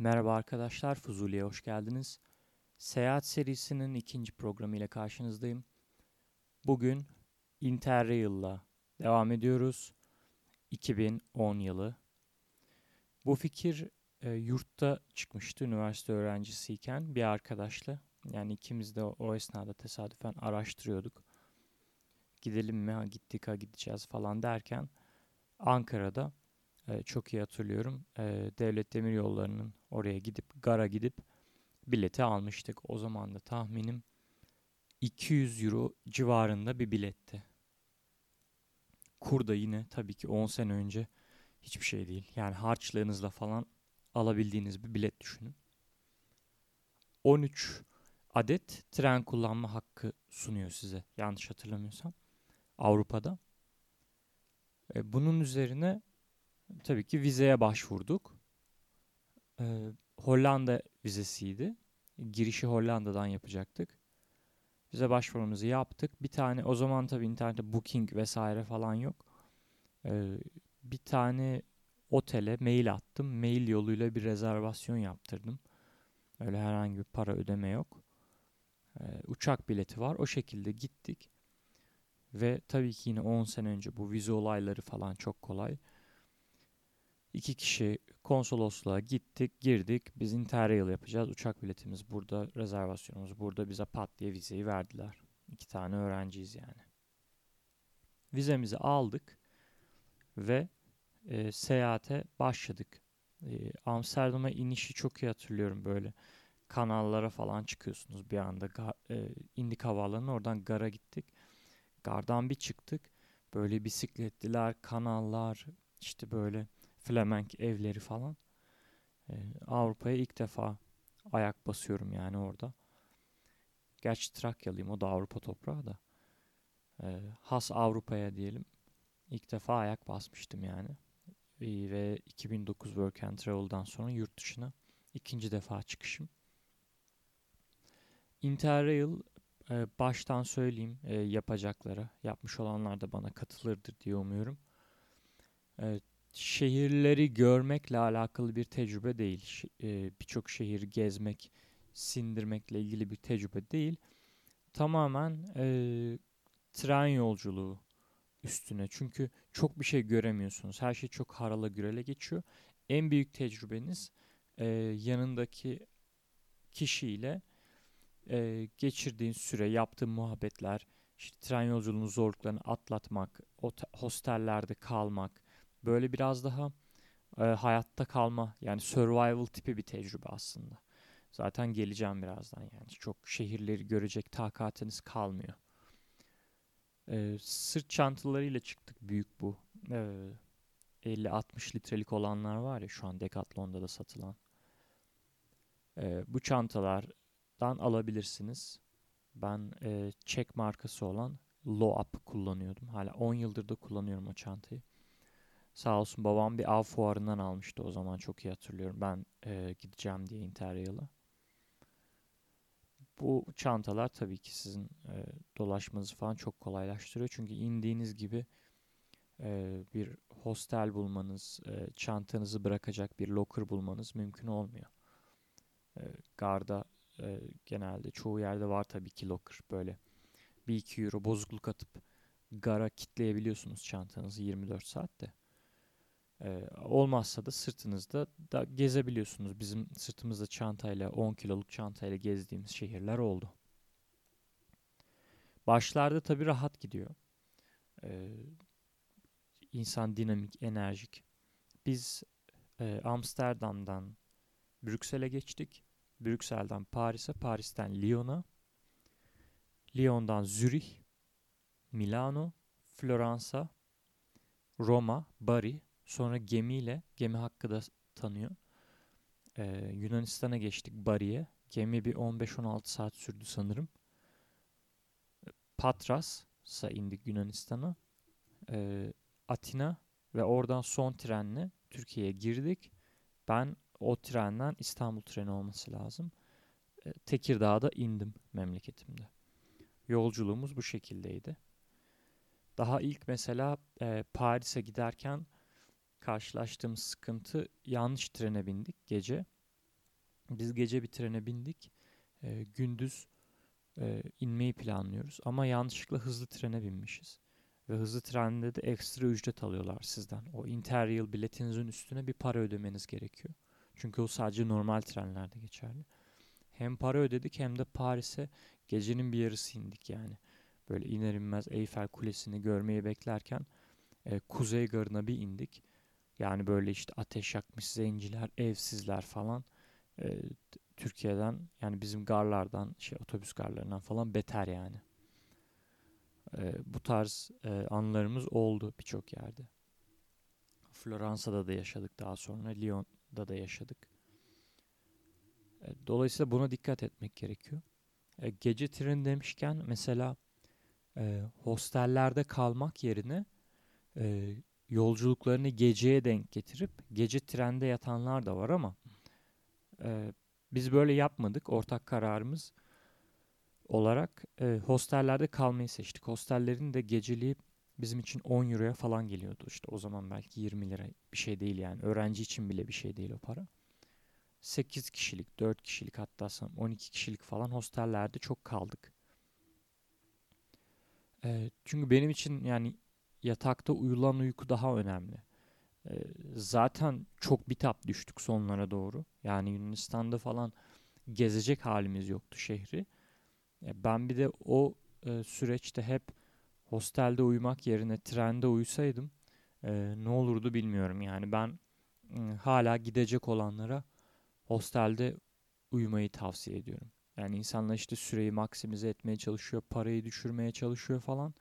Merhaba arkadaşlar, Fuzuli'ye hoş geldiniz. Seyahat serisinin ikinci programı ile karşınızdayım. Bugün Interrail'la devam ediyoruz. 2010 yılı. Bu fikir e, yurtta çıkmıştı üniversite öğrencisiyken bir arkadaşla. Yani ikimiz de o, esnada tesadüfen araştırıyorduk. Gidelim mi? Ha, gittik ha gideceğiz falan derken Ankara'da e, çok iyi hatırlıyorum. E, Devlet Demiryolları'nın oraya gidip gara gidip bileti almıştık. O zaman da tahminim 200 euro civarında bir biletti. Kur da yine tabii ki 10 sene önce hiçbir şey değil. Yani harçlığınızla falan alabildiğiniz bir bilet düşünün. 13 adet tren kullanma hakkı sunuyor size yanlış hatırlamıyorsam Avrupa'da. E, bunun üzerine tabii ki vizeye başvurduk. Ee, Hollanda vizesiydi. Girişi Hollanda'dan yapacaktık. Vize başvurumuzu yaptık. Bir tane o zaman tabii internette booking vesaire falan yok. Ee, bir tane otele mail attım. Mail yoluyla bir rezervasyon yaptırdım. Öyle herhangi bir para ödeme yok. Ee, uçak bileti var. O şekilde gittik. Ve tabii ki yine 10 sene önce bu vize olayları falan çok kolay. İki kişi konsolosluğa gittik, girdik. Biz Interrail yapacağız. Uçak biletimiz burada, rezervasyonumuz burada. Bize pat diye vizeyi verdiler. İki tane öğrenciyiz yani. Vizemizi aldık ve e, seyahate başladık. E, Amsterdam'a inişi çok iyi hatırlıyorum böyle. Kanallara falan çıkıyorsunuz bir anda. Ga, e, indik havaalanına oradan gara gittik. Gardan bir çıktık. Böyle bisikletliler, kanallar, işte böyle Flemenk evleri falan. Ee, Avrupa'ya ilk defa ayak basıyorum yani orada. Gerçi Trakyalıyım o da Avrupa toprağı da. Ee, has Avrupa'ya diyelim. İlk defa ayak basmıştım yani. Ve 2009 Work and Travel'dan sonra yurt dışına ikinci defa çıkışım. Interrail e, baştan söyleyeyim e, yapacakları. Yapmış olanlar da bana katılırdır diye umuyorum. E, şehirleri görmekle alakalı bir tecrübe değil. E, Birçok şehir gezmek, sindirmekle ilgili bir tecrübe değil. Tamamen e, tren yolculuğu üstüne. Çünkü çok bir şey göremiyorsunuz. Her şey çok harala gürele geçiyor. En büyük tecrübeniz e, yanındaki kişiyle e, geçirdiğin süre, yaptığın muhabbetler, işte tren yolculuğunun zorluklarını atlatmak, hostellerde kalmak, böyle biraz daha e, hayatta kalma yani survival tipi bir tecrübe aslında. Zaten geleceğim birazdan yani çok şehirleri görecek takatiniz kalmıyor. E, sırt çantalarıyla çıktık büyük bu. E, 50-60 litrelik olanlar var ya şu an Decathlon'da da satılan. E, bu çantalardan alabilirsiniz. Ben e, Çek markası olan Low Up kullanıyordum. Hala 10 yıldır da kullanıyorum o çantayı. Sağ olsun babam bir av fuarından almıştı o zaman çok iyi hatırlıyorum. Ben e, gideceğim diye Interrail'a. Bu çantalar tabii ki sizin e, dolaşmanızı falan çok kolaylaştırıyor. Çünkü indiğiniz gibi e, bir hostel bulmanız, e, çantanızı bırakacak bir locker bulmanız mümkün olmuyor. E, garda e, genelde çoğu yerde var tabii ki locker böyle. Bir iki euro bozukluk atıp gara kitleyebiliyorsunuz çantanızı 24 saatte. Ee, olmazsa da sırtınızda da gezebiliyorsunuz. Bizim sırtımızda çantayla 10 kiloluk çantayla gezdiğimiz şehirler oldu. Başlarda tabii rahat gidiyor. Ee, insan dinamik, enerjik. Biz e, Amsterdam'dan Brüksel'e geçtik. Brüksel'den Paris'e, Paris'ten Lyon'a, Lyon'dan Zürih, Milano, Floransa, Roma, Bari, Sonra gemiyle, gemi hakkı da tanıyor. Ee, Yunanistan'a geçtik Bari'ye. Gemi bir 15-16 saat sürdü sanırım. Patras'a indik Yunanistan'a. Ee, Atina ve oradan son trenle Türkiye'ye girdik. Ben o trenden İstanbul treni olması lazım. Ee, Tekirdağ'da indim memleketimde. Yolculuğumuz bu şekildeydi. Daha ilk mesela e, Paris'e giderken karşılaştığımız sıkıntı yanlış trene bindik gece. Biz gece bir trene bindik. E, gündüz e, inmeyi planlıyoruz. Ama yanlışlıkla hızlı trene binmişiz. Ve hızlı trende de ekstra ücret alıyorlar sizden. O Interrail biletinizin üstüne bir para ödemeniz gerekiyor. Çünkü o sadece normal trenlerde geçerli. Hem para ödedik hem de Paris'e gecenin bir yarısı indik yani. Böyle iner inmez Eyfel Kulesi'ni görmeyi beklerken e, Kuzey Garı'na bir indik. Yani böyle işte ateş yakmış zenciler, evsizler falan. E, Türkiye'den yani bizim garlardan, şey otobüs garlarından falan beter yani. E, bu tarz e, anılarımız oldu birçok yerde. Floransa'da da yaşadık daha sonra. Lyon'da da yaşadık. E, dolayısıyla buna dikkat etmek gerekiyor. E, gece tren demişken mesela e, hostellerde kalmak yerine e, yolculuklarını geceye denk getirip gece trende yatanlar da var ama e, biz böyle yapmadık. Ortak kararımız olarak e, hostellerde kalmayı seçtik. Hostellerin de geceliği bizim için 10 euroya falan geliyordu. İşte o zaman belki 20 lira bir şey değil yani. Öğrenci için bile bir şey değil o para. 8 kişilik, 4 kişilik hatta 12 kişilik falan hostellerde çok kaldık. E, çünkü benim için yani yatakta uyulan uyku daha önemli. E, zaten çok bitap düştük sonlara doğru. Yani Yunanistan'da falan gezecek halimiz yoktu şehri. E, ben bir de o e, süreçte hep hostelde uyumak yerine trende uyusaydım e, ne olurdu bilmiyorum. Yani ben e, hala gidecek olanlara hostelde uyumayı tavsiye ediyorum. Yani insanlar işte süreyi maksimize etmeye çalışıyor, parayı düşürmeye çalışıyor falan.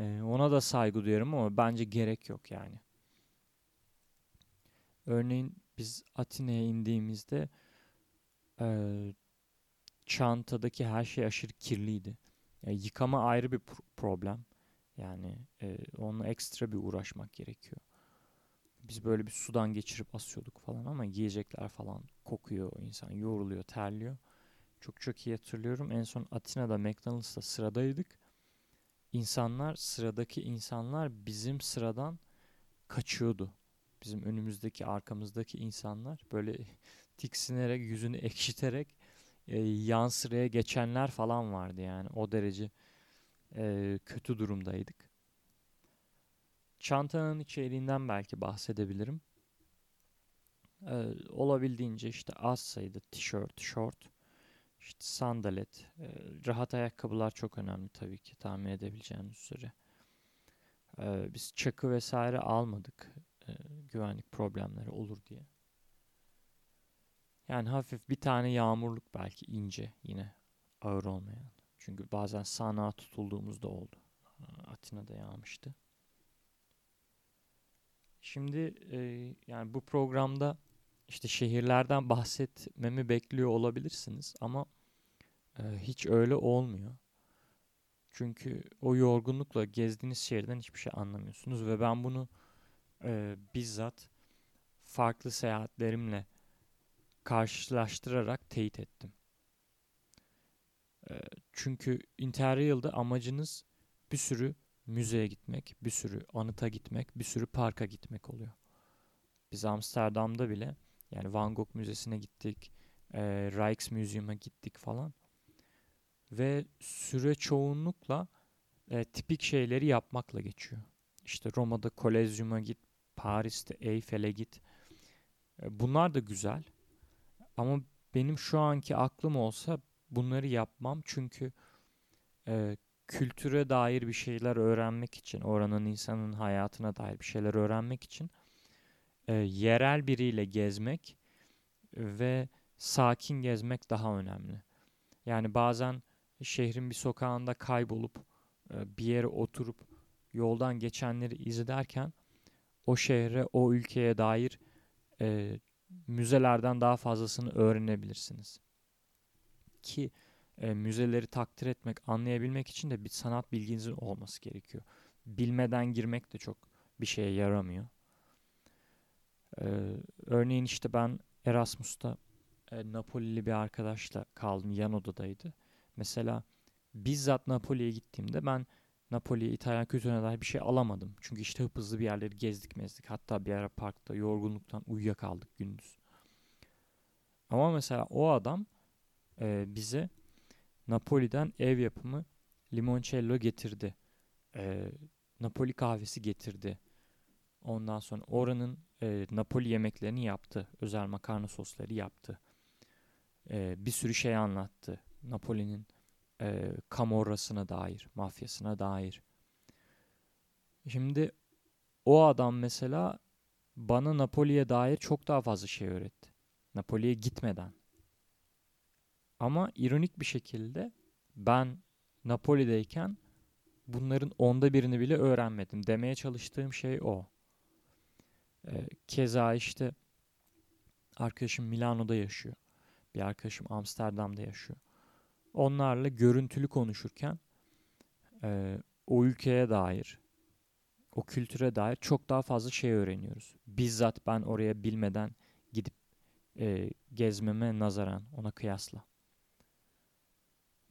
Ee, ona da saygı duyarım ama bence gerek yok yani. Örneğin biz Atina'ya indiğimizde e, çantadaki her şey aşırı kirliydi. Yani yıkama ayrı bir problem. Yani e, onunla ekstra bir uğraşmak gerekiyor. Biz böyle bir sudan geçirip asıyorduk falan ama giyecekler falan kokuyor insan yoruluyor terliyor. Çok çok iyi hatırlıyorum. En son Atina'da McDonald's'ta sıradaydık. İnsanlar sıradaki insanlar bizim sıradan kaçıyordu. Bizim önümüzdeki arkamızdaki insanlar böyle tiksinerek yüzünü ekşiterek e, yan sıraya geçenler falan vardı yani o derece e, kötü durumdaydık. Çantanın içeriğinden belki bahsedebilirim. Ee, olabildiğince işte az sayıda tişört, short, işte sandalet, e, rahat ayakkabılar çok önemli tabii ki tahmin edebileceğiniz üzere. Ee, biz çakı vesaire almadık e, güvenlik problemleri olur diye. Yani hafif bir tane yağmurluk belki ince yine ağır olmayan. Çünkü bazen sanağa tutulduğumuzda oldu. Atina'da yağmıştı. Şimdi e, yani bu programda işte şehirlerden bahsetmemi bekliyor olabilirsiniz ama e, hiç öyle olmuyor. Çünkü o yorgunlukla gezdiğiniz şehirden hiçbir şey anlamıyorsunuz ve ben bunu e, bizzat farklı seyahatlerimle karşılaştırarak teyit ettim. E, çünkü Interrail'de amacınız bir sürü müzeye gitmek, bir sürü anıta gitmek, bir sürü parka gitmek oluyor. Biz Amsterdam'da bile yani Van Gogh Müzesi'ne gittik, e, Rijksmuseum'a gittik falan. Ve süre çoğunlukla e, tipik şeyleri yapmakla geçiyor. İşte Roma'da Kolezyum'a git, Paris'te Eyfel'e git. E, bunlar da güzel. Ama benim şu anki aklım olsa bunları yapmam çünkü e, kültüre dair bir şeyler öğrenmek için, oranın insanın hayatına dair bir şeyler öğrenmek için e, yerel biriyle gezmek ve sakin gezmek daha önemli. Yani bazen şehrin bir sokağında kaybolup e, bir yere oturup yoldan geçenleri izlerken o şehre, o ülkeye dair e, müzelerden daha fazlasını öğrenebilirsiniz. Ki e, müzeleri takdir etmek, anlayabilmek için de bir sanat bilginizin olması gerekiyor. Bilmeden girmek de çok bir şeye yaramıyor. Ee, örneğin işte ben Erasmus'ta e, Napoli'li bir arkadaşla kaldım. Yan odadaydı. Mesela bizzat Napoli'ye gittiğimde ben Napoli'ye İtalyan kültürüne dair bir şey alamadım. Çünkü işte hıp hızlı bir yerleri gezdik mezdik. Hatta bir ara parkta yorgunluktan uyuyakaldık gündüz. Ama mesela o adam e, bize Napoli'den ev yapımı limoncello getirdi. E, Napoli kahvesi getirdi. Ondan sonra oranın e, Napoli yemeklerini yaptı. Özel makarna sosları yaptı. E, bir sürü şey anlattı. Napoli'nin e, Camorra'sına dair, mafyasına dair. Şimdi o adam mesela bana Napoli'ye dair çok daha fazla şey öğretti. Napoli'ye gitmeden. Ama ironik bir şekilde ben Napoli'deyken bunların onda birini bile öğrenmedim. Demeye çalıştığım şey o. Ee, keza işte arkadaşım Milano'da yaşıyor. Bir arkadaşım Amsterdam'da yaşıyor. Onlarla görüntülü konuşurken e, o ülkeye dair, o kültüre dair çok daha fazla şey öğreniyoruz. Bizzat ben oraya bilmeden gidip e, gezmeme nazaran ona kıyasla.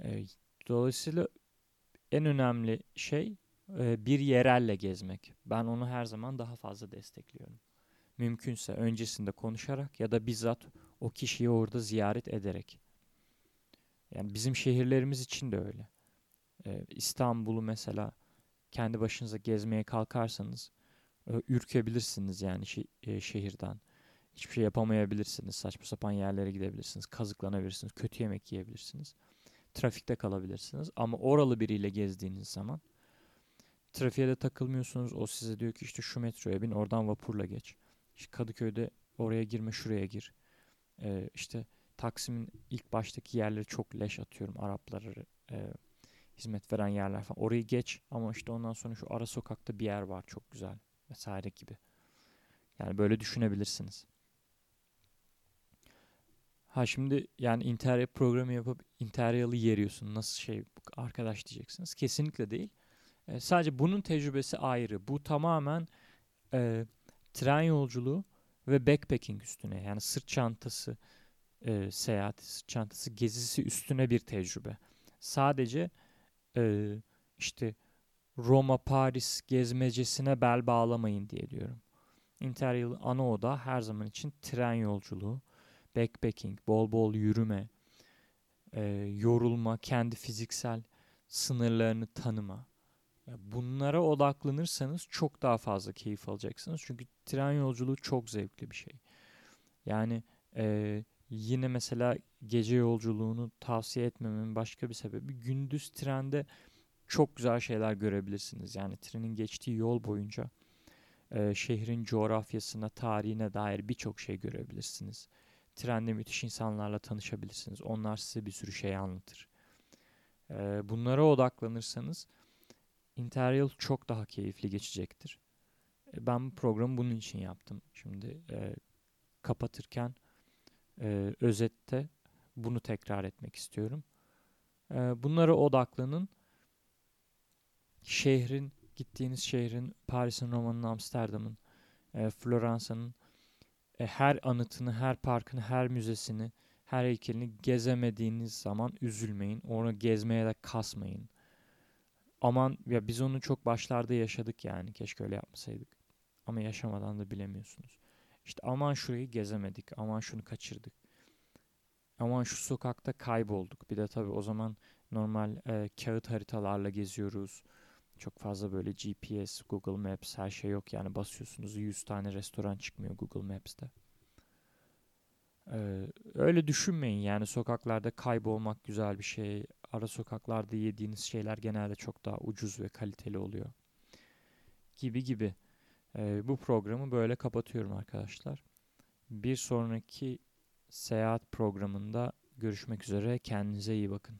E, dolayısıyla en önemli şey e, bir yerelle gezmek. Ben onu her zaman daha fazla destekliyorum. Mümkünse öncesinde konuşarak ya da bizzat o kişiyi orada ziyaret ederek. Yani bizim şehirlerimiz için de öyle. Ee, İstanbul'u mesela kendi başınıza gezmeye kalkarsanız e, ürkebilirsiniz yani şi- e, şehirden. Hiçbir şey yapamayabilirsiniz. Saçma sapan yerlere gidebilirsiniz. Kazıklanabilirsiniz. Kötü yemek yiyebilirsiniz. Trafikte kalabilirsiniz. Ama oralı biriyle gezdiğiniz zaman trafiğe de takılmıyorsunuz. O size diyor ki işte şu metroya bin oradan vapurla geç. İşte Kadıköy'de oraya girme şuraya gir. Ee, işte Taksim'in ilk baştaki yerleri çok leş atıyorum. Araplara e, hizmet veren yerler falan. Orayı geç ama işte ondan sonra şu ara sokakta bir yer var çok güzel vesaire gibi. Yani böyle düşünebilirsiniz. Ha şimdi yani Interrail programı yapıp Interrail'ı yeriyorsun. Nasıl şey arkadaş diyeceksiniz. Kesinlikle değil. E, sadece bunun tecrübesi ayrı. Bu tamamen e, tren yolculuğu ve backpacking üstüne. Yani sırt çantası e, seyahati, sırt çantası gezisi üstüne bir tecrübe. Sadece e, işte Roma, Paris gezmecesine bel bağlamayın diye diyorum. Interrail ana oda her zaman için tren yolculuğu, backpacking, bol bol yürüme, e, yorulma, kendi fiziksel sınırlarını tanıma. Bunlara odaklanırsanız çok daha fazla keyif alacaksınız. Çünkü tren yolculuğu çok zevkli bir şey. Yani e, yine mesela gece yolculuğunu tavsiye etmememin başka bir sebebi gündüz trende çok güzel şeyler görebilirsiniz. Yani trenin geçtiği yol boyunca e, şehrin coğrafyasına, tarihine dair birçok şey görebilirsiniz. Trende müthiş insanlarla tanışabilirsiniz. Onlar size bir sürü şey anlatır. E, bunlara odaklanırsanız Interrail çok daha keyifli geçecektir. E, ben bu programı bunun için yaptım. Şimdi e, kapatırken e, özette bunu tekrar etmek istiyorum. E, bunlara odaklanın. Şehrin, gittiğiniz şehrin, Paris'in, Roma'nın, Amsterdam'ın, e, Floransa'nın e, her anıtını, her parkını, her müzesini, her heykelini gezemediğiniz zaman üzülmeyin. Onu gezmeye de kasmayın. Aman ya biz onu çok başlarda yaşadık yani. Keşke öyle yapmasaydık. Ama yaşamadan da bilemiyorsunuz. İşte aman şurayı gezemedik. Aman şunu kaçırdık. Aman şu sokakta kaybolduk. Bir de tabii o zaman normal e, kağıt haritalarla geziyoruz. Çok fazla böyle GPS, Google Maps her şey yok. Yani basıyorsunuz 100 tane restoran çıkmıyor Google Maps'te. Ee, öyle düşünmeyin yani sokaklarda kaybolmak güzel bir şey. Ara sokaklarda yediğiniz şeyler genelde çok daha ucuz ve kaliteli oluyor. Gibi gibi. Ee, bu programı böyle kapatıyorum arkadaşlar. Bir sonraki seyahat programında görüşmek üzere. Kendinize iyi bakın.